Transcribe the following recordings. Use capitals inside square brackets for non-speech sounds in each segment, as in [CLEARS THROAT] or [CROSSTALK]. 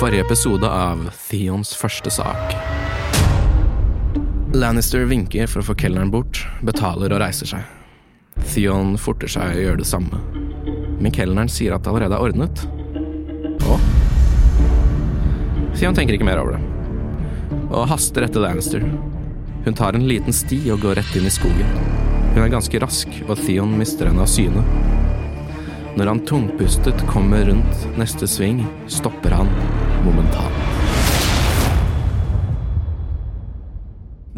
Forrige episode av Theons første sak. Lannister vinker for å få kelneren bort, betaler og reiser seg. Theon forter seg å gjøre det samme. Men kelneren sier at det allerede er ordnet. Og Theon tenker ikke mer over det, og haster etter Lannister. Hun tar en liten sti og går rett inn i skogen. Hun er ganske rask, og Theon mister henne av syne. Når han tungpustet kommer rundt neste sving, stopper han momentant.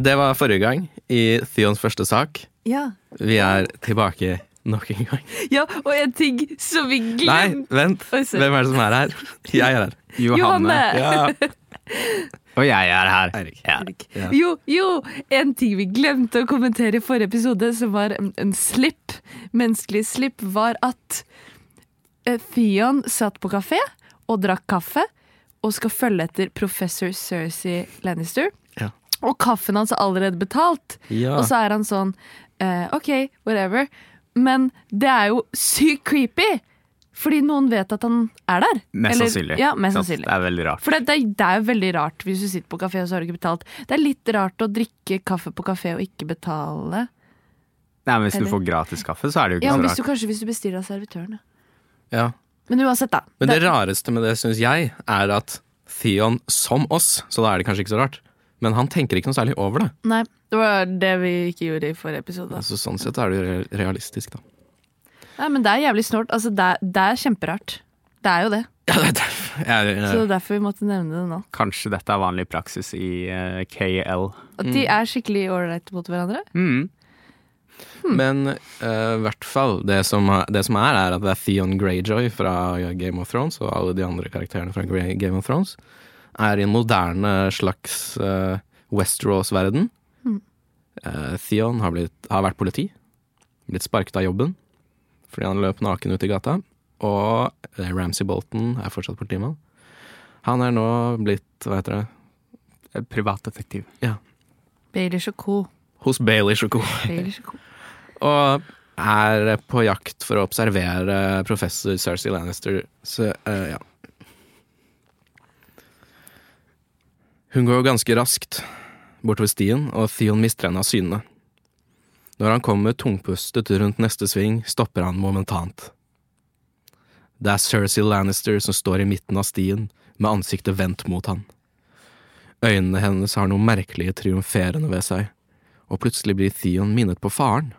Det var forrige gang i Theons første sak. Ja. Vi er tilbake nok en gang. ja, og en ting som vi glemte Nei, vent. Oi. Hvem er det som er her? Jeg er her. Johanne! Ja, [LAUGHS] Og jeg er her. Erik. Ja. Ja. Jo, jo, en ting vi glemte å kommentere i forrige episode, som var en, en slipp, menneskelig slipp, var at eh, Theon satt på kafé og drakk kaffe og skal følge etter professor Cersei Lannister. Ja. Og kaffen hans er allerede betalt. Ja. Og så er han sånn eh, OK, whatever. Men det er jo sykt creepy! Fordi noen vet at han er der. Mest Eller- sannsynlig. Ja, mest sannsynlig. Det er veldig rart. For det, det, det er jo veldig rart hvis du sitter på kafé og så har du ikke betalt. Det er litt rart å drikke kaffe på kafé og ikke betale. Nei, men Hvis Eller- du får gratis kaffe, så er det jo ikke Ja, så rart. Ja, Kanskje hvis du bestiller av servitøren. ja. Men uansett, da. Men det rareste med det, syns jeg, er at Theon, som oss, så da er det kanskje ikke så rart, men han tenker ikke noe særlig over det. Nei, det var det vi ikke gjorde i forrige episode. Altså, sånn sett er det jo realistisk, da. Nei, men det er jævlig snålt. Altså, det, er, det er kjemperart. Det er jo det. [LAUGHS] Ja, det er derfor jeg, Så det er derfor vi måtte nevne det nå. Kanskje dette er vanlig praksis i uh, KL. At de er skikkelig ålreite mot hverandre. Mm. Men uh, i hvert fall, det som, er- det som er, er at det er Theon Greyjoy fra Game of Thrones, og alle de andre karakterene fra Game of Thrones, er i en moderne slags uh, Westeros-verden. Eh, Theon har, blitt, har vært politi, blitt sparket av jobben fordi han løp naken ut i gata, og eh, Ramsay Bolton er fortsatt politimann. Han er nå blitt, hva heter det, Privatdetektiv. Ja. og co. hos Bailey og co. Og er på jakt for å observere professor Cersei Lannister. Så, uh, ja. Hun går ganske raskt bortover stien, og Theon mister henne av syne. Når han kommer tungpustet rundt neste sving, stopper han momentant. Det er Cersei Lannister som står i midten av stien, med ansiktet vendt mot han. Øynene hennes har noe merkelig triumferende ved seg, og plutselig blir Theon minnet på faren.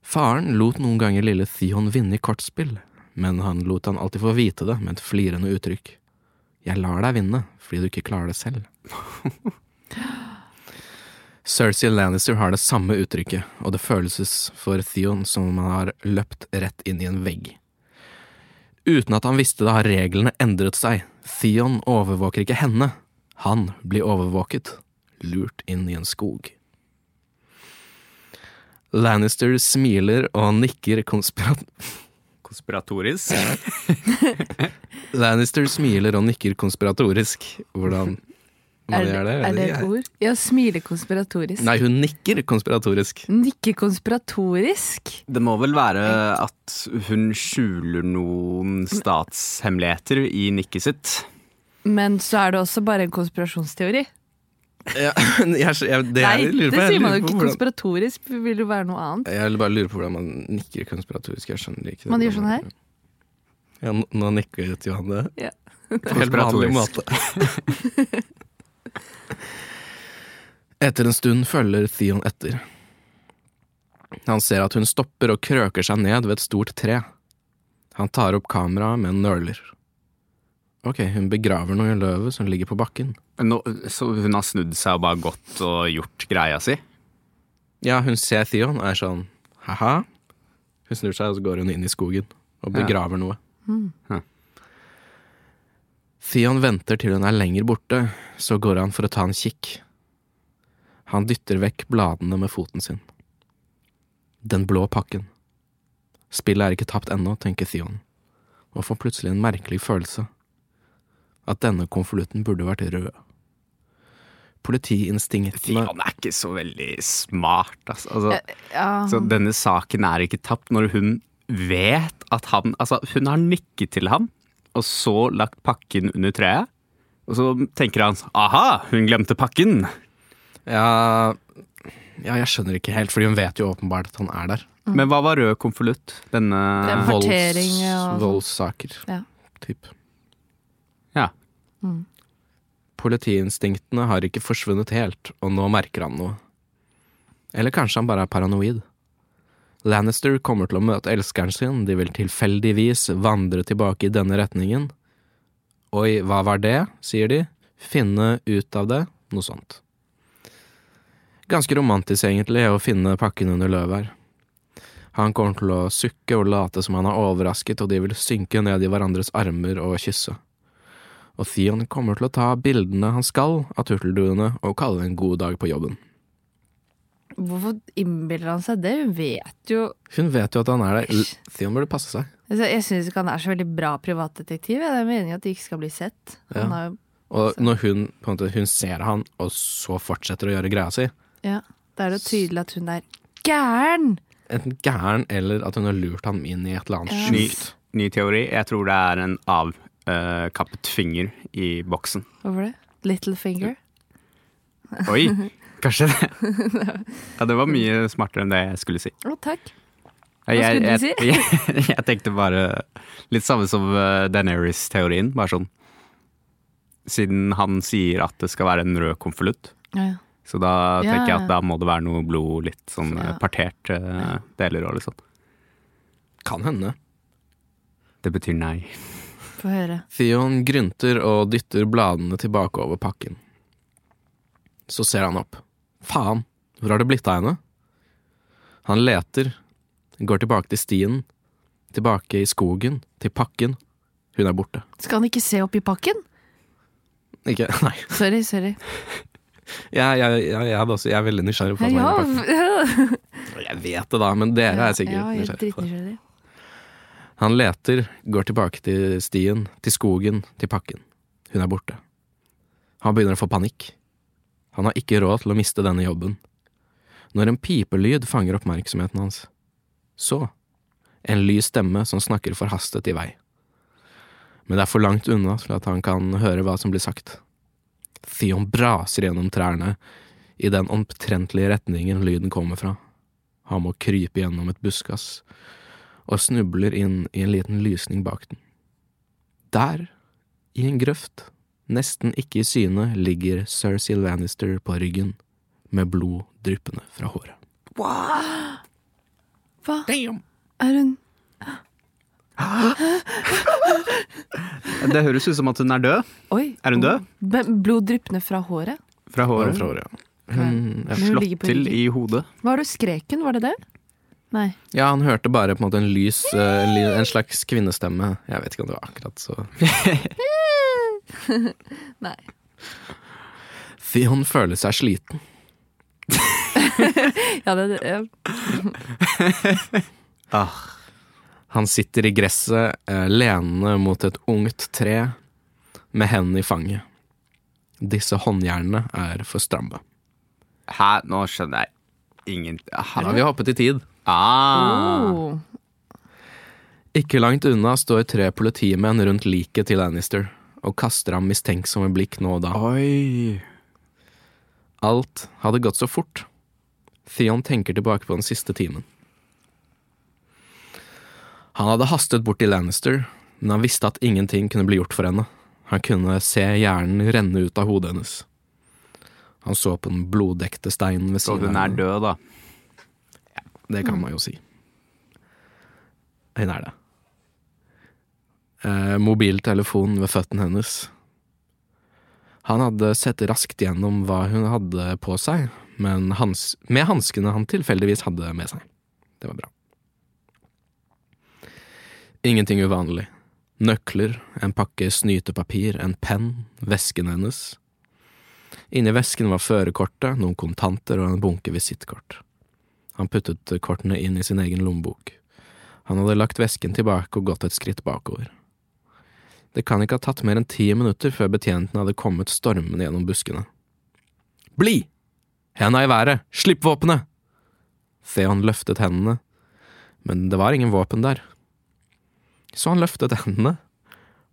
Faren lot noen ganger lille Theon vinne i kortspill, men han lot han alltid få vite det med et flirende uttrykk. Jeg lar deg vinne, fordi du ikke klarer det selv. [GASPS] Cersei Lannister har det samme uttrykket, og det føles for Theon som om han har løpt rett inn i en vegg. Uten at han visste det, har reglene endret seg. Theon overvåker ikke henne. Han blir overvåket, lurt inn i en skog. Lannister smiler og nikker konspirat... Konspiratorisk. [LAUGHS] Lannister smiler og nikker konspiratorisk. Hvordan man Er, gjør det? er det et ord? Ja, smile konspiratorisk. Nei, hun nikker konspiratorisk. Nikker konspiratorisk. Det må vel være at hun skjuler noen statshemmeligheter i nikket sitt. Men så er det også bare en konspirasjonsteori. Ja, jeg, jeg, det Nei, jeg lurer det på, jeg sier man jo ikke. Konspiratorisk vil jo være noe annet. Jeg bare lurer på hvordan man nikker konspiratorisk. Jeg skjønner ikke det. Man gjør sånn her? Ja, nå, nikket Johanne. Ja. På helt vanlig måte. Etter en stund følger Theon etter. Han ser at hun stopper og krøker seg ned ved et stort tre. Han tar opp kameraet, men nøler. Ok, hun begraver noe i løvet som ligger på bakken. Nå, så hun har snudd seg og bare gått og gjort greia si? Ja, hun ser Theon og er sånn ha-ha. Hun snur seg, og så går hun inn i skogen og begraver noe. Ja. Theon venter til hun er lenger borte, så går han for å ta en kikk. Han dytter vekk bladene med foten sin. Den blå pakken. Spillet er ikke tapt ennå, tenker Theon, og får plutselig en merkelig følelse. At denne konvolutten burde vært rød. Politiinstinktene han er ikke så veldig smart, altså. altså Ja, så denne saken er ikke tapt når hun vet at han Altså, hun har nikket til ham og så lagt pakken under treet. Og så tenker han aha, hun glemte pakken. Ja, ja, jeg skjønner ikke helt, fordi hun vet jo åpenbart at han er der. Men hva var rød konvolutt? Denne Volds, og sånn. voldssaker, Ja. typ. Politiinstinktene har ikke forsvunnet helt, og nå merker han noe. Eller kanskje han bare er paranoid. Lannister kommer til å møte elskeren sin, de vil tilfeldigvis vandre tilbake i denne retningen. Oi, hva var det, sier de. Finne ut av det, noe sånt. Ganske romantisk egentlig å finne pakken under løvet her. Han kommer til å sukke og late som han er overrasket, og de vil synke ned i hverandres armer og kysse. Og Theon kommer til å ta bildene han skal av turtelduene og kalle det en god dag på jobben. Hvorfor innbiller han seg det? Hun vet jo Hun vet jo at han er der. Theon burde passe seg. altså, Jeg syns ikke han er så veldig bra privatdetektiv. jeg. Det er meningen at de ikke skal bli sett. Han Ja. har jo, Og når hun på en måte, hun ser han, og så fortsetter å gjøre greia si, ja, Da er det tydelig at hun er gæren! enten gæren eller at hun har lurt ham inn i et eller annet yes. Ny, sjukt. ny teori. Jeg tror det er en avkappet finger i boksen. Hvorfor det? Little finger? Oi, [LAUGHS] kanskje det. [LAUGHS] Ja, det var mye smartere enn det jeg skulle si. Å, takk. Jeg, Hva skulle du si? [LAUGHS] jeg, jeg tenkte bare litt samme som uh, Daenerys-teorien. Bare sånn Siden han sier at det skal være en rød konvolutt, Ja, ja. så da Ja, tenker jeg at da må det være noe blod, litt sånn Ja. uh, partert uh, deler og litt sånn. Kan hende. Det betyr nei. Få høre. Theon grynter og dytter bladene tilbake over pakken. Så ser han opp. Faen, hvor har det blitt av henne? Han leter, går tilbake til stien, tilbake i skogen, til pakken. Hun er borte. Skal han ikke se opp i pakken? Ikke [LAUGHS] Nei. Sorry, sorry. [LAUGHS] Jeg, jeg, jeg, jeg, er, også, jeg er veldig nysgjerrig på hva som er i pakken. [LAUGHS] Jeg vet det, da, men dere er sikkert ja, jeg er nysgjerrig på det. Han leter, går tilbake til stien, til skogen, til pakken. Hun er borte. Han begynner å få panikk. Han har ikke råd til å miste denne jobben. Når en pipelyd fanger oppmerksomheten hans. Så, en lys stemme som snakker forhastet i vei. Men det er for langt unna til at han kan høre hva som blir sagt. Theon braser gjennom trærne i den omtrentlige retningen lyden kommer fra. Han må krype gjennom et buskas og snubler inn i en liten lysning bak den. Der, i en grøft, nesten ikke i syne, ligger Cersei Lannister på ryggen, med blod dryppende fra håret. Hva? Damn! Er hun Det høres ut som at hun er død Oi. Er hun død? B blod dryppende fra håret? fra håret. Fra håret, ja. Hun, er Slått til i hodet. Hva var det skrek hun? Var det det? Nei. ja, han hørte bare på en måte en lys, eh, en ly- en slags kvinnestemme. Jeg vet ikke om det var akkurat så [LAUGHS] Nei. Theon føler seg sliten. [LAUGHS] Ja, det, ja. [LAUGHS] Ah, Han sitter i gresset, eh, lenende mot et ungt tre, med hendene i fanget. Disse håndjernene er for stramme. Hæ, nå skjønner jeg ingen Her har vi hoppet i tid. Ah. Oh. Ikke langt unna står tre politimenn rundt liket til Lannister og kaster ham mistenksomme blikk nå og da. Oi. Alt hadde gått så fort. Theon tenker tilbake på den siste timen. Han hadde hastet bort til Lannister, men han visste at ingenting kunne bli gjort for henne. Han kunne se hjernen renne ut av hodet hennes. Han så på den bloddekte steinen ved Så hun er død, da. Det kan man jo si. Hun er det. Eh, mobiltelefonen ved føttene hennes. Han hadde sett raskt gjennom hva hun hadde på seg, men hans, med hanskene han tilfeldigvis hadde med seg. Det var bra. Ingenting uvanlig. Nøkler, en pakke snytepapir, en penn, vesken hennes. Inni vesken var førerkortet, noen kontanter og en bunke visittkort. Han puttet kortene inn i sin egen lommebok. Han hadde lagt vesken tilbake og gått et skritt bakover. Det kan ikke ha tatt mer enn ti minutter før betjentene hadde kommet stormende gjennom buskene. Bli! Henda i været! Slipp våpenet! Theon løftet hendene, men det var ingen våpen der. Så han løftet hendene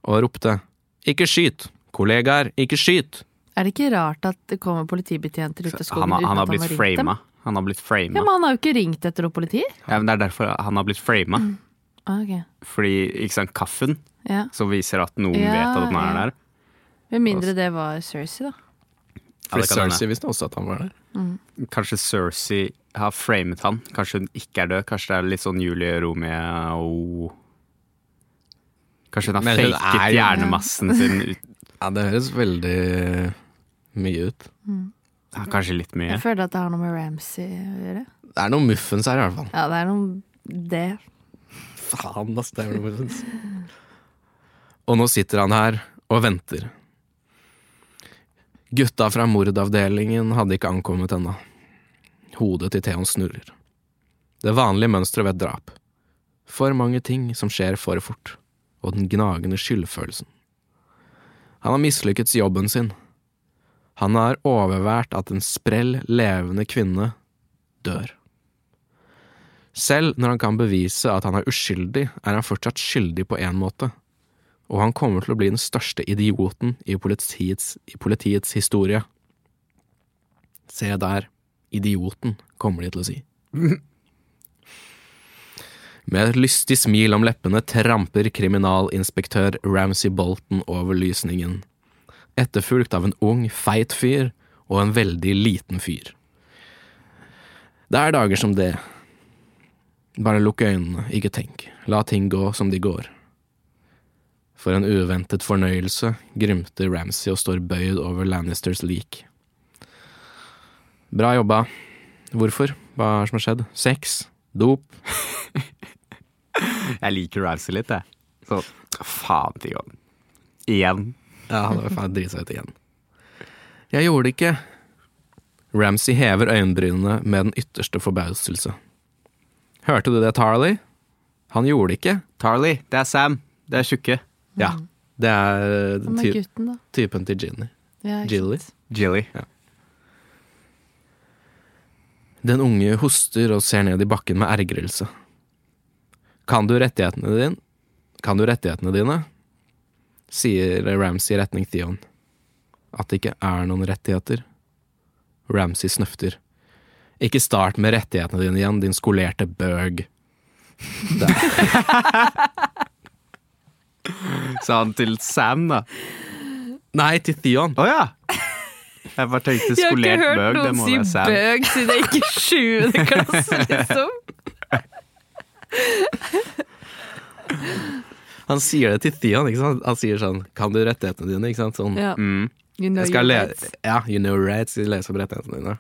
og ropte Ikke skyt! Kollegaer, ikke skyt! Er det ikke rart at det kommer politibetjenter ut av skogen Han, har- uten at han har blitt frama. Han har blitt Ja, men han har jo ikke ringt etter noe politi. Ja, men det er derfor han har blitt frama. Ah, okay. Fordi, ikke sant, kaffen Ja. som viser at noen Ja, vet at den er ja. der. Med mindre det var Cersei, da. Ja, kan hende. Cersei visste også at han var der. Kanskje Cersei har framet han. Kanskje hun ikke er død. Kanskje det er litt sånn Julie Romeo Kanskje hun har Men faket er hjernemassen sin [LAUGHS] ut. Ja, det høres veldig mye ut. Ja, kanskje litt mye. Jeg føler at det har noe med Ramsay å gjøre. Det er noe muffens her, i hvert fall. Ja, det er noe det. Faen, ass, det er noe muffens. Og nå sitter han her og venter. Gutta fra mordavdelingen hadde ikke ankommet ennå. Hodet til Theon snurrer. Det vanlige mønsteret ved et drap. For mange ting som skjer for fort, og den gnagende skyldfølelsen. Han har mislykkes i jobben sin. Han har overvært at en sprell, levende kvinne dør. Selv når han kan bevise at han er uskyldig, er han fortsatt skyldig på én måte, og han kommer til å bli den største idioten i politiets, i politiets historie. Se der, idioten, kommer de til å si. Med et lystig smil om leppene tramper kriminalinspektør Ramsay Bolton over lysningen, etterfulgt av en ung, feit fyr og en veldig liten fyr. Det er dager som det, bare lukk øynene, ikke tenk. La ting gå som de går. For en uventet fornøyelse grymter Ramsay og står bøyd over Lannisters lik. Bra jobba. Hvorfor? Hva er det som har skjedd? Sex? Dop? [LAUGHS] Jeg liker Ramsay litt, jeg. Så faen, Tion. Igjen. Ja, han var faen drita ut igjen. Jeg gjorde det ikke. Ramsay hever øyenbrynene med den ytterste forbauselse. Hørte du det, Tarley? Han gjorde det ikke. Tarley, det er Sam. Det er tjukke. Ja. Det er er ty gutten, typen til Ginny. Ja, Jilly. Jilly. Ja. Den unge hoster og ser ned i bakken med ergrelse. Kan du rettighetene dine? Kan du rettighetene dine? Sier Ramsay i retning Theon. At det ikke er noen rettigheter. Ramsay snøfter. Ikke start med rettighetene dine igjen, din skolerte bøg. [LAUGHS] Sa han til Sam, da. Nei, til Theon. Å ja! Jeg bare tenkte Jeg har ikke skolert hørt bøg, det noen må si være Sam. bøg siden jeg gikk i sjuende klasse, liksom. [LAUGHS] Han sier det til Theon, ikke sant? Han sier sånn Kan du rettighetene dine? Ikke sant? Sånn. Ja. Mm. You know your rights. Ja, you know rights. skal lese opp rettighetene dine.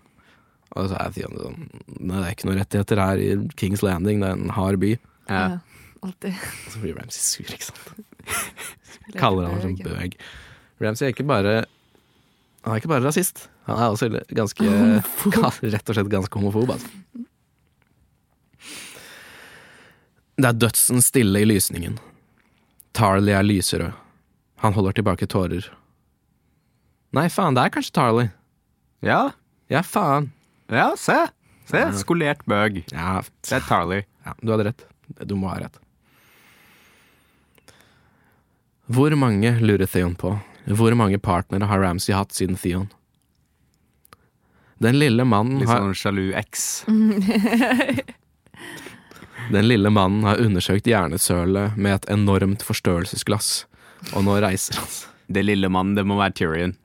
Og så er Theon sånn Nei, det er ikke noen rettigheter her i Kings Landing, det er en hard by. Ja. Ja, alltid. Og så blir Ramsay sur, ikke sant. Kaller han som bøg. Ramsay er ikke bare Han er ikke bare rasist. Han er også ganske [LAUGHS] Rett og slett ganske homofob, altså. Det er dødsen stille i lysningen. Tarley er lyserød. Han holder tilbake tårer. Nei, faen, det er kanskje Tarley. ja. Ja, faen. Ja, se! Se, skolert bøg. Ja, Det er Tarley. ja, du hadde rett. Du må ha rett. Hvor mange lurer Theon på? Hvor mange partnere har Ramsay hatt siden Theon? Den lille mannen Litt har, sånn sjalu eks. [LAUGHS] [LAUGHS] den lille mannen har undersøkt hjernesølet med et enormt forstørrelsesglass, og nå reiser han seg. Det lille mannen, det må være Tyrion.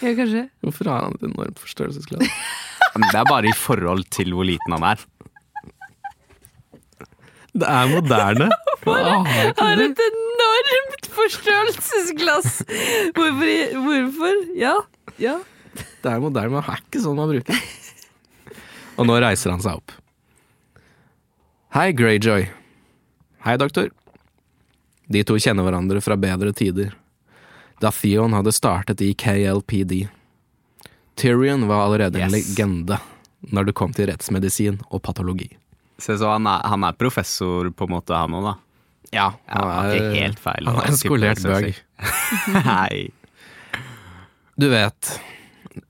Ja, kanskje. Hvorfor har han et enormt forstørrelsesglass? Det er bare i forhold til hvor liten han er. Det er moderne. Åh, Har et enormt forstørrelsesglass! Hvorfor? Hvorfor? Ja. ja. Det er moderne, men det er ikke sånn man bruker. Og nå reiser han seg opp. Hei, Greyjoy. Hei, doktor. De to kjenner hverandre fra bedre tider. Da Theon hadde startet i KLPD. Tyrion var allerede en Yes. legende når det kom til rettsmedisin og patologi. Se, så han er, han er professor på en måte, han òg, da. Ja, Ja, han er ikke helt feil. Han er en skolert bøg. Nei. [LAUGHS] Du vet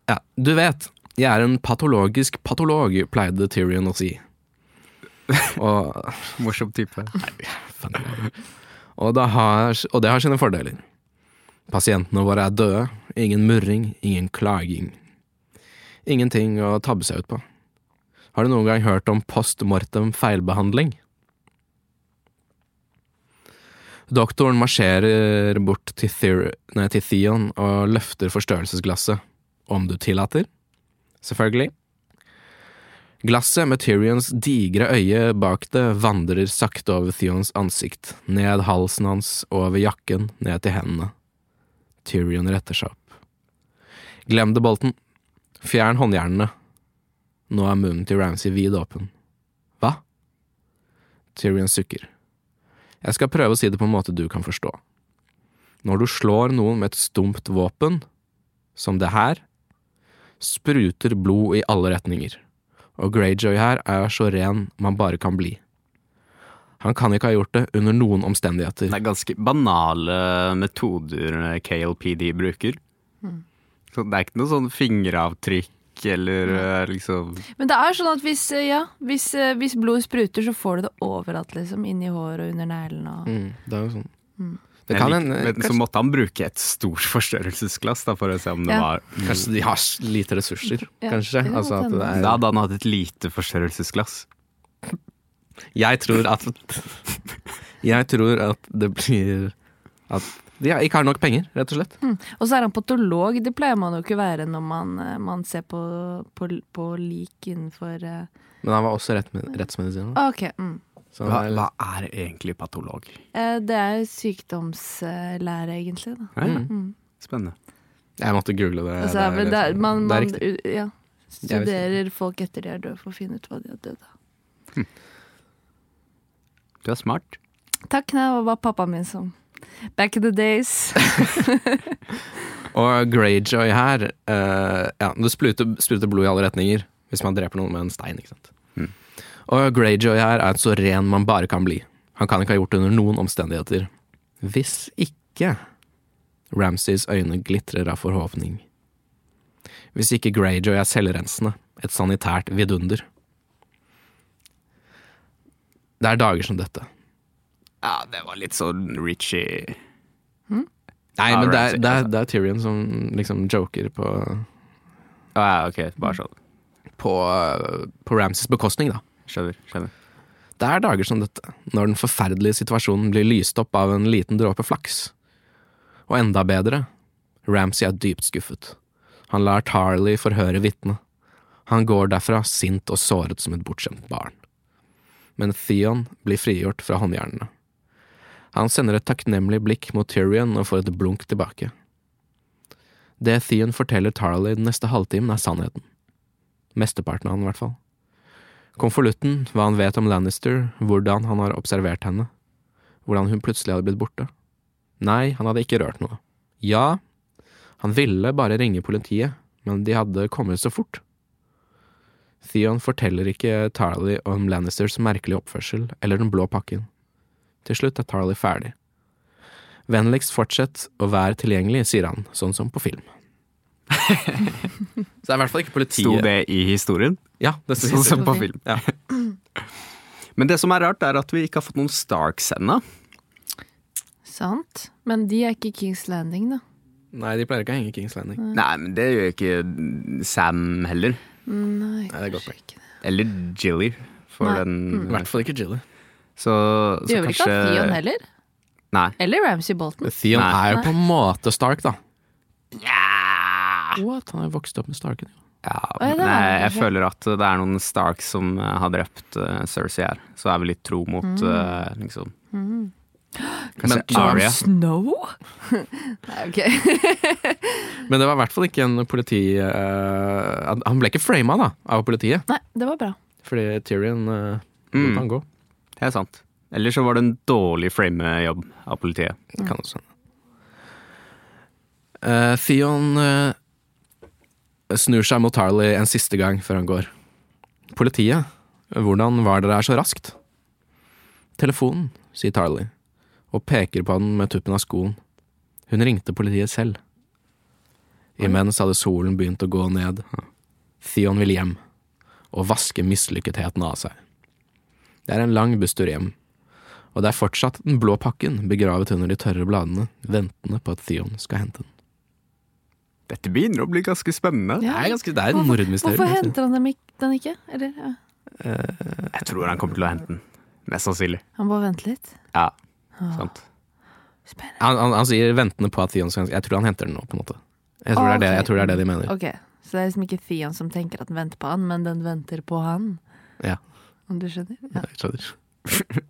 Ja, du vet. Jeg er en patologisk patolog, pleide Tyrion å si. [LAUGHS] Og Morsom type. Nei, Og det har, og det har sine fordeler. Pasientene våre er døde, ingen murring, ingen klaging. Ingenting å tabbe seg ut på. Har du noen gang hørt om post mortem feilbehandling? Doktoren marsjerer bort til, Theor nei, til Theon og løfter forstørrelsesglasset. Om du tillater? Selvfølgelig. Glasset med Tyrions digre øye bak det vandrer sakte over Theons ansikt, ned halsen hans over jakken, ned til hendene. Tyrion retter seg opp. Glem det, Bolten. Fjern håndjernene. Nå er munnen til Ramsay vid åpen. Hva? Tyrion sukker. Jeg skal prøve å si det på en måte du kan forstå. Når du slår noen med et stumpt våpen, som det her, spruter blod i alle retninger, og Greyjoy her er så ren man bare kan bli. Han kan ikke ha gjort det under noen omstendigheter. Det er ganske banale metoder KLPD bruker. Så det er ikke noe sånn fingeravtrykk eller mm. liksom Men det er sånn at hvis, eh, ja, hvis, eh, hvis blodet spruter, så får du det overalt, liksom. Inni håret og under neglene. Og... Mm, det er jo sånn. Det kan hende Men så måtte han bruke et stort forstørrelsesglass da, for å se om det Ja. var Kanskje de har lite ressurser, Ja, kanskje. Altså det Da er hadde han hatt et lite forstørrelsesglass. Jeg tror at Jeg tror at det blir At de ikke har nok penger, rett og slett. Og så er han patolog. Det pleier man jo ikke være når man, eh, man ser på, på, på lik innenfor uh... Men han var også rett, rettsmedisiner. ah, Ok. Mm. Så Hva, hva er egentlig patolog? Eh, Det er sykdomslære, egentlig. Da. Ja, ja. Mm. Spennende. Jeg måtte google det. Altså, det, er, det er, man, det er man ja, studerer folk etter de er døde, for å finne ut hva de har dødd av. Du er smart. Takk, det var pappaen min som Back in the days. [LAUGHS] Og Greyjoy her uh, Ja, det spruter, spruter blod i alle retninger hvis man dreper noen med en stein, ikke sant. Og Greyjoy her er så ren man bare kan bli. Han kan ikke ha gjort det under noen omstendigheter. Hvis ikke Ramsays øyne glitrer av forhåpning. Hvis ikke Greyjoy er selvrensende, et sanitært vidunder. Det er dager som dette. Ja, det var litt sånn Richie Nei, men det er, det, er, altså. det er Tyrion som liksom joker på, Ja, ja, ok, bare sånn. på, på Ramses bekostning, da. Skjønner. skjønner. Det er dager som dette, når den forferdelige situasjonen blir lyst opp av en liten dråpe flaks. Og enda bedre, Ramsay er dypt skuffet. Han lar Tarley forhøre vitnet. Han går derfra sint og såret som et bortskjemt barn. Men Theon blir frigjort fra håndjernene. Han sender et takknemlig blikk mot Tyrion og får et blunk tilbake. Det Theon forteller Tarley den neste halvtimen, er sannheten. Mesteparten av den, i hvert fall. Konvolutten, hva han vet om Lannister, hvordan han har observert henne, hvordan hun plutselig hadde blitt borte. Nei, han hadde ikke rørt noe. Ja, han ville bare ringe politiet, men de hadde kommet så fort. Theon forteller ikke Tarley om Lannisters merkelige oppførsel eller den blå pakken. Til slutt er Tarley ferdig. Vennligst fortsett å være tilgjengelig, sier han, sånn som på film. [LAUGHS] så det er i hvert fall ikke politiet. Sto det i historien? Ja, det sto Sånn som på film. Ja. [CLEARS THROAT] Men det som er rart, er at vi ikke har fått noen Starks ennå. Sant. Men de er ikke Kings Landing, da. Nei, de pleier ikke å henge Kings Landing. Nei, men det gjør ikke Sam heller. Nei, Nei, det er godt ikke det. Eller Jilly, for Nei. den I hvert fall ikke Jilly. Så, De så gjør vel kanskje ikke Theon heller? Nei. Eller Ramsay Bolton? Theon Nei. er jo på en måte Stark, da. Ja. What? Han har jo vokst opp med Starken. jo. Ja, men det jeg føler at det er noen Starks som eh, har drept uh, Cersei her. Så er vi litt tro mot Mm. eh, liksom Kanskje Men- Jon. Snow? [LAUGHS] Nei, ok. [LAUGHS] Men det var i hvert fall ikke en politi... Uh, han- ble ikke frama da, av politiet, Nei, det var bra. fordi Tyrion uh, Mm. han gå. Det er sant. Eller så var det en dårlig framejobb av politiet. Mm. kan også. Eh, Theon eh, snur seg mot Harley en siste gang før han går. Politiet, hvordan var dere her så raskt? Telefonen, sier Tarley, og peker på den med tuppen av skoen. Hun ringte politiet selv. Imens hadde solen begynt å gå ned. Theon vil hjem, og vaske mislykketheten av seg. Det er en lang busstur hjem, og det er fortsatt den blå pakken begravet under de tørre bladene, ventende på at Theon skal hente den. Dette begynner å bli ganske spennende. Ja. Det er, ganske, det er et Hvorfor- mordmysterium. Hvorfor henter han dem ikke, den ikke? Eller, ja. Jeg tror han kommer til å hente den. Mest sannsynlig. Han bare venter litt. Ja, Ah. sant. Han, han, han sier ventende på at Theon skal Jeg tror han henter den nå, på en måte. Jeg tror, det, er det, jeg tror det er det de mener. Ok, Så det er liksom ikke Theon som tenker at den venter på han, men den venter på han. Ja. Om du skjønner? Ja. Jeg skjønner. [LAUGHS]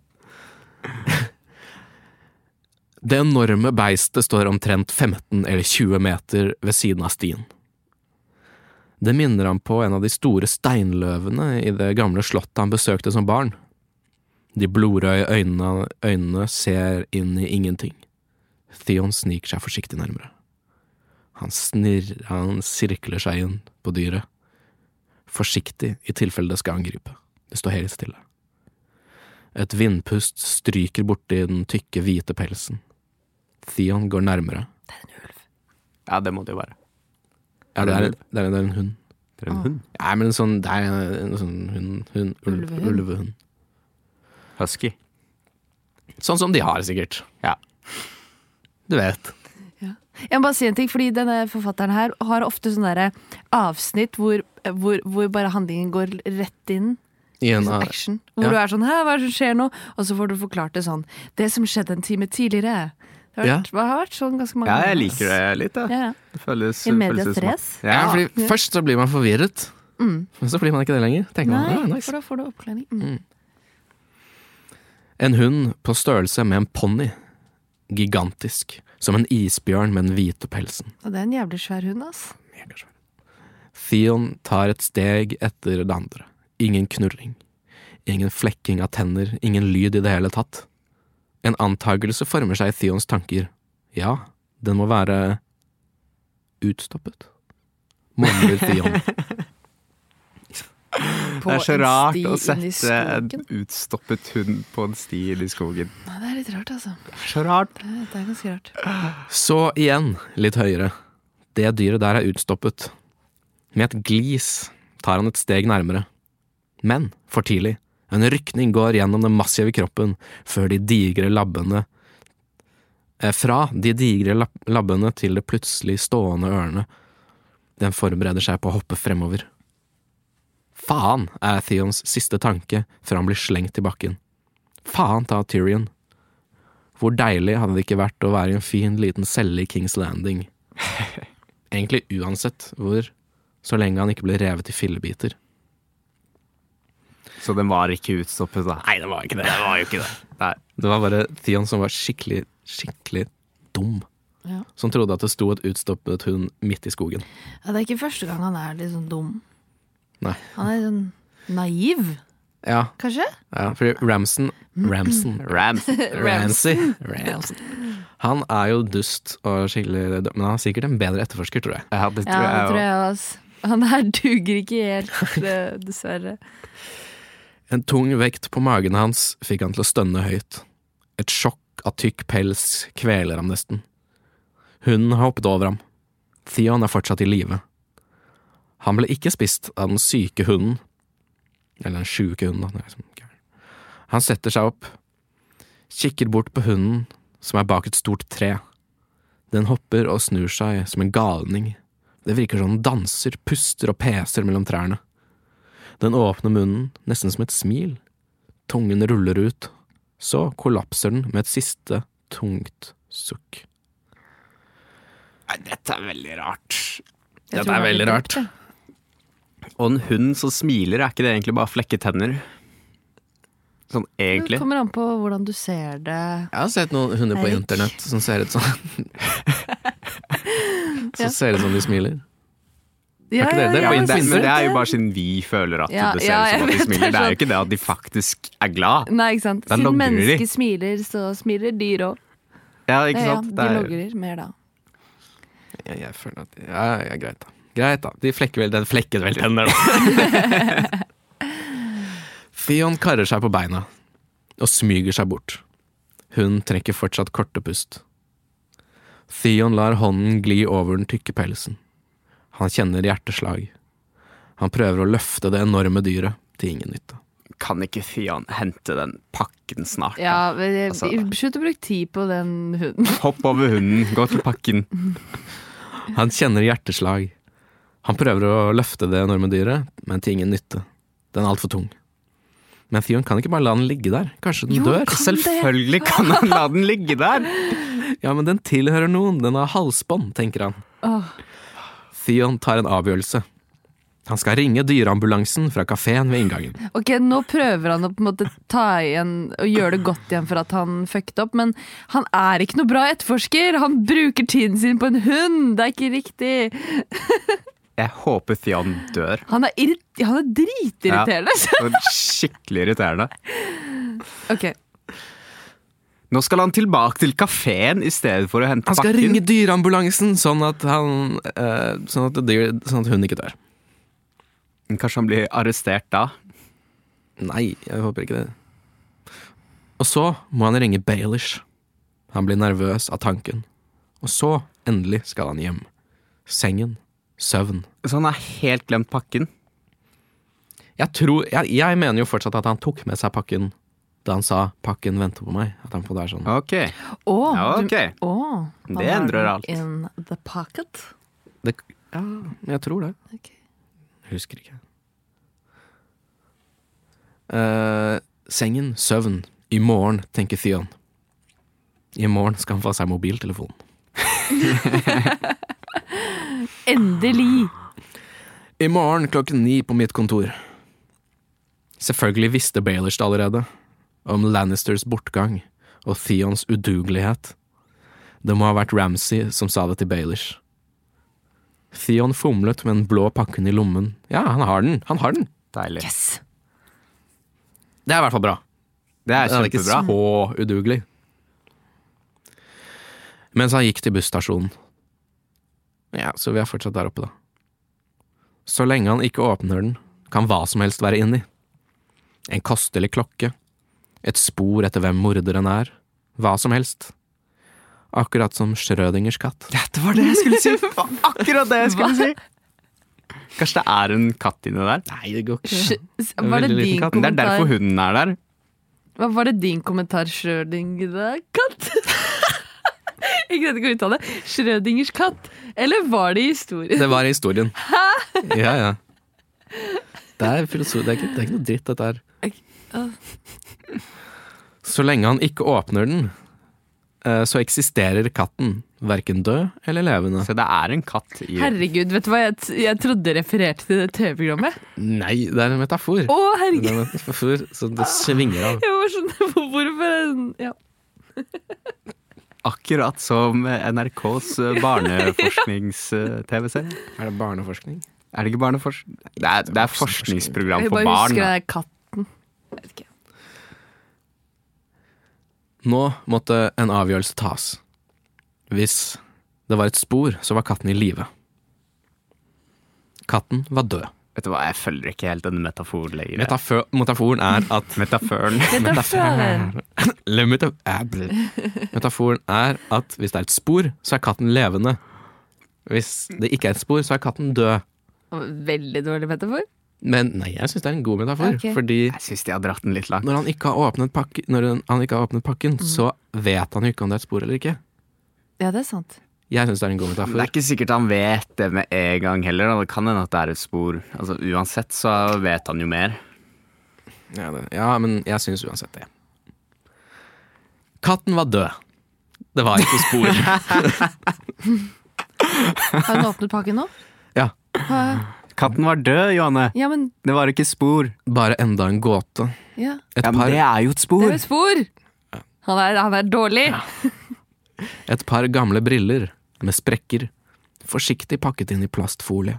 Det enorme beistet står omtrent 15 eller 20 meter ved siden av stien. Det minner ham på en av de store steinløvene i det gamle slottet han besøkte som barn. De blodrøde øynene, øynene ser inn i ingenting. Theon sniker seg forsiktig nærmere. Han snirrer, han sirkler seg inn på dyret. Forsiktig i tilfelle det skal angripe. Det står helt stille. Et vindpust stryker borti den tykke, hvite pelsen. Theon går nærmere. Det er en ulv. Ja, det må det jo være. Ja, det er, det er, det er en hund. Det er en Ah. hund. Ja, men en sånn, det er en sånn hund, hund ulv, Ulvehund. ulvehund. Husky. Sånn som de har, sikkert. Ja. Du vet. Jeg må bare si en ting, fordi denne forfatteren her har ofte sånne der avsnitt hvor, hvor, hvor bare handlingen går rett inn. I en, Sånn action. Hvor ja. du er sånn 'hæ, hva er det som skjer nå?' Og så får du forklart det sånn 'det som skjedde en time tidligere'. Det ja. har vært sånn ganske mange Ja, jeg liker det litt, da. Ja, ja. Det føles, I medias føles som at- res. ja, Ja, fordi Ja. Først så blir man forvirret, Mm. men så blir man ikke det lenger. Tenker man, Nei, ah, nice. for da får du oppkledning. Mm. En hund på størrelse med en ponni. Gigantisk. Som en isbjørn med den hvite pelsen. Og det er en jævlig svær hund, ass. Megasvær. Theon tar et steg etter det andre. Ingen knurring. Ingen flekking av tenner, ingen lyd i det hele tatt. En antagelse former seg i Theons tanker. Ja, den må være utstoppet. Mumler Theon. På [LAUGHS] Det er så rart å sette en utstoppet hund på en sti inn i skogen. Nei, det er litt rart, altså. Det er så rart. Det er, det er ganske rart. Så igjen, litt høyere. Det dyret der er utstoppet. Med et glis tar han et steg nærmere. Men for tidlig. En rykning går gjennom den massive kroppen før de digre labbene eh, Fra de digre labbene til det plutselig stående ørene. Den forbereder seg på å hoppe fremover. Faen, er Theons siste tanke før han blir slengt i bakken. Faen ta Tyrion. Hvor deilig hadde det ikke vært å være i en fin liten celle i Kings Landing. [LAUGHS] Egentlig uansett hvor, så lenge han ikke ble revet i fillebiter. Så den var ikke utstoppet, da. Nei, det var ikke det. Det var jo ikke det. Nei. Det var bare Theon som var skikkelig, skikkelig dum. Ja. Som trodde at det sto et utstoppet hund midt i skogen. Ja, det er ikke første gang han er litt sånn dum. Nei. Han er sånn naiv, Ja, kanskje? ja fordi Ramson Ramson Rams. Ramsay Ramsay. Han er jo dust og skikkelig Men han er sikkert en bedre etterforsker, tror jeg. Ja, det Ja, tror det jeg tror jeg også. Han her duger ikke helt, dessverre. En tung vekt på magen hans fikk han til å stønne høyt. Et sjokk av tykk pels kveler ham nesten. Hunden har hoppet over ham. Theon er fortsatt i live. Han ble ikke spist av den syke hunden. Eller den sjuke hunden, da. liksom. Han setter seg opp, kikker bort på hunden som er bak et stort tre. Den hopper og snur seg som en galning. Det virker som den danser, puster og peser mellom trærne. Den åpner munnen, nesten som et smil. Tungen ruller ut. Så kollapser den med et siste, tungt sukk. Nei, dette er veldig rart. Jeg Dette er veldig rart. Og en hund som smiler, er ikke det egentlig bare flekketenner? Sånn Det egentlig. kommer an på hvordan du ser det. Jeg har sett noen hunder på Erik. internett som ser ut sånn. [LAUGHS] Ja. Som ser ut som de smiler. Ja, ikke det? Det er Ja, på det, men det er jo bare siden vi føler at Ja, det ser ja, ut som at de smiler. det er Det er jo sånn- ikke det at de faktisk er glad. Nei, ikke sant. Da Siden de. smiler, så smiler dyr òg. Ja, Ja, ikke sant? de Det er- logrer mer da. Jeg, jeg føler at Ja, ja, greit, da. Greit, da. De flekker vel Den flekken vel tenner, da. [LAUGHS] Theon karrer seg på beina og smyger seg bort. Hun trekker fortsatt korte pust. Theon lar hånden gli over den tykke pelsen. Han kjenner hjerteslag. Han prøver å løfte det enorme dyret til ingen nytte. Kan ikke Fion hente den pakken snart? da? Ja, men, Altså- Slutt å bruke tid på den hunden. [LAUGHS] Hopp over hunden, gå til pakken. [LAUGHS] Han kjenner hjerteslag. Han prøver å løfte det enorme dyret, men til ingen nytte. Den er altfor tung. Men Theon kan ikke bare la den ligge der. Kanskje den Jo, dør? kan- Selvfølgelig kan han la den ligge der! Ja, men den tilhører noen. Den har halsbånd, tenker han. Åh. Theon tar en avgjørelse. Han skal ringe dyreambulansen fra kafeen ved inngangen. [LAUGHS] Ok, Nå prøver han å på en måte ta igjen og gjøre det godt igjen for at han fucket opp, men han er ikke noe bra etterforsker! Han bruker tiden sin på en hund! Det er ikke riktig! [LAUGHS] Jeg håper Theon dør. Han er, irrit han er dritirriterende! Ja, Skikkelig irriterende. Ok, Nå skal han tilbake til kafeen i stedet for å hente pakken. Han skal pakken. ringe dyreambulansen, sånn at, han, uh, sånn, at dyr, sånn at hun ikke dør. Kanskje han blir arrestert da? Nei, jeg håper ikke det. Og så må han ringe Baelish. Han blir nervøs av tanken. Og så, endelig, skal han hjem. Sengen. Søvn. Så han har helt glemt pakken? Jeg, tror, jeg, jeg mener jo fortsatt at han tok med seg pakken da han sa 'pakken venter på meg'. At han får det er sånn. Ok. Oh, Ja, du- oh, Det endrer alt. In the pocket. Det, ja, jeg tror det. Okay. Husker ikke. Uh, sengen, søvn. I morgen, tenker Theon. I morgen skal han få seg mobiltelefon. [LAUGHS] Endelig! I morgen klokken ni på mitt kontor. Selvfølgelig visste Baelish det allerede. Om Lannisters bortgang og Theons udugelighet. Det må ha vært Ramsay som sa det til Baelish. Theon fomlet med den blå pakken i lommen. Ja, han har den! Han har den! Deilig. Yes! Det er i hvert fall bra. Det er Den er ikke så udugelig. Mens han gikk til busstasjonen. Ja, så vi er fortsatt der oppe, da. Så lenge han ikke åpner den, kan hva som helst være inni. En kostelig klokke. Et spor etter hvem morderen er. Hva som helst. Akkurat som Schrødingers katt. Ja, det var det jeg skulle si! [LAUGHS] Det var Akkurat det jeg skulle si! Kanskje det er en katt inni der? Nei, det går Sj- ikke. Var det din katt. Det er derfor hunden er der. Hva var det din kommentar, Schrødinger katt? Jeg [LAUGHS] greide ikke å uttale det. Schrødingers katt. Eller var det i historien? Det var i historien. [LAUGHS] Hæ? Ja, ja. Det er det er ikke, det er ikke noe dritt, dette her. Så lenge han ikke åpner den, eh, så eksisterer katten, verken død eller levende. Så det er en katt i Herregud, vet du hva jeg, t- jeg trodde refererte til det TV-programmet? Nei, det er en metafor. Å, Det herregud! er en metafor som det svinger av. Jeg var sånn, hvorfor ja. [LAUGHS] Akkurat som NRKs barneforsknings-TV-serie. Er det barneforskning? Er det ikke barneforskning? Det er, det er forskningsprogram Jeg bare husker det er katten. Jeg vet ikke. Nå måtte en avgjørelse tas. Hvis det var et spor, så var katten i live. Katten var død. Vet du hva, jeg følger ikke helt den metaforen lenger. Metafø metaforen er at [LAUGHS] [LAUGHS] Metaforen. Metaforen. [LAUGHS] Metaforen er at hvis det er et spor, så er katten levende. Hvis det ikke er et spor, så er katten død. Veldig dårlig metafor. Men nei, jeg syns det er en god metafor. Okay. Fordi Jeg synes de har dratt den litt langt. når han ikke har åpnet, pakke, når han ikke har åpnet pakken, så vet han jo ikke om det er et spor eller ikke. Ja, det er sant. Jeg syns det er en god metafor. det er ikke sikkert han vet det med en gang heller. da. Det kan hende at det er et spor. Altså Uansett så vet han jo mer. Ja, det, ja men jeg syns uansett det. Katten var død. Det var ikke spor. [LAUGHS] Har hun åpnet pakken nå? ja. Hva- Katten var død, Johanne. Ja, men Det var ikke spor. Bare enda en gåte. ja. Et, Ja, men par, det er jo et spor. Det er et spor! Han er, han er dårlig. et par gamle briller med sprekker. Forsiktig pakket inn i plastfolie.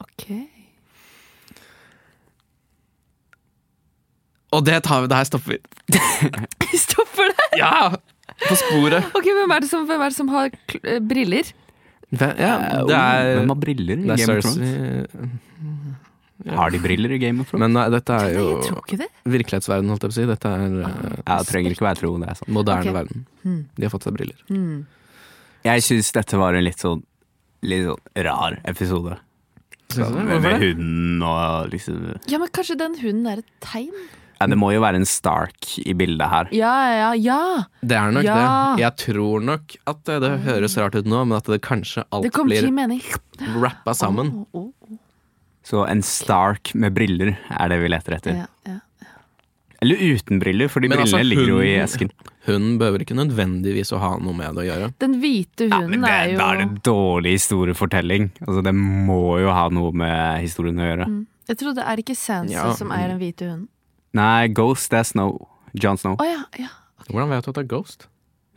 Ok. Og det tar vi, det her stopper vi. [LAUGHS] Vi stopper det! Ja! På sporet. Ok, Hvem er det som, hvem er det som har eh, briller? Ja, det er, Hvem har briller i Game of Thrones? Ja. Har de briller i Game of Thrones? Men nei, dette er jo jeg det. virkelighetsverden, holdt jeg på å si. Dette er eh, Ja, trenger ikke være tro, det er sant. moderne okay. verden. De har fått seg briller. Mm. Jeg syns dette var en litt sånn, litt sånn rar episode. Synes? Med, med hunden og liksom Ja, men kanskje den hunden er et tegn? Ja, Det må jo være en Stark i bildet her. Ja, ja, ja. Det er nok Ja. det. Jeg tror nok at det, det høres rart ut nå, men at det kanskje alt Det blir rappa sammen. Oh, oh, oh. Så en Stark med briller er det vi leter etter. Ja, ja. Eller uten briller, fordi Men altså, brillene ligger jo i esken. Hunden behøver ikke nødvendigvis å ha noe med det å gjøre. Den hvite Ja, hunden det, er jo Da er det dårlig historiefortelling. Altså, det må jo ha noe med historien å gjøre. Mm. Jeg trodde er det ikke Sansa Ja. som er den hvite hunden? Nei, Ghost er Snow. John Snow. Å ja, ja. Hvordan vet du at det er Ghost?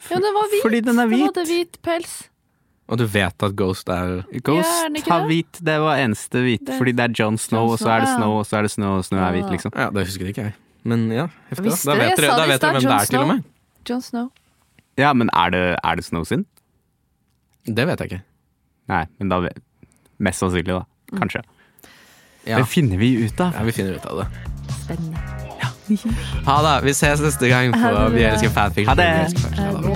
Ja, den var hvit! Fordi den er Den hadde hvit pels. Og du vet at Ghost er Ghost Ja, er har hvit, det var eneste hvit. Det- Fordi det er John Snow, Jon og så er det Snow, ja. Snow, og så er det Snow, og Snow er hvit, liksom. Ja, det husker ikke jeg. Men ja, heftig. Da, da vet dere, da vet dere stad, hvem det er, er, til og med. John Snow. Ja, men er det, er det Snow sin? Det vet jeg ikke. Nei, men da vet Mest sannsynlig, da. Mm. Kanskje. Ja, Det finner vi ut av. ja vi finner ut av det spennende. Ja. Ha det. Vi ses neste gang på Vi elsker fanfiction. Ha det. Ha det.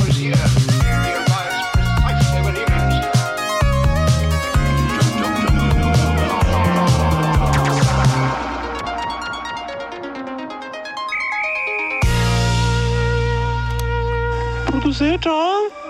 Produsert av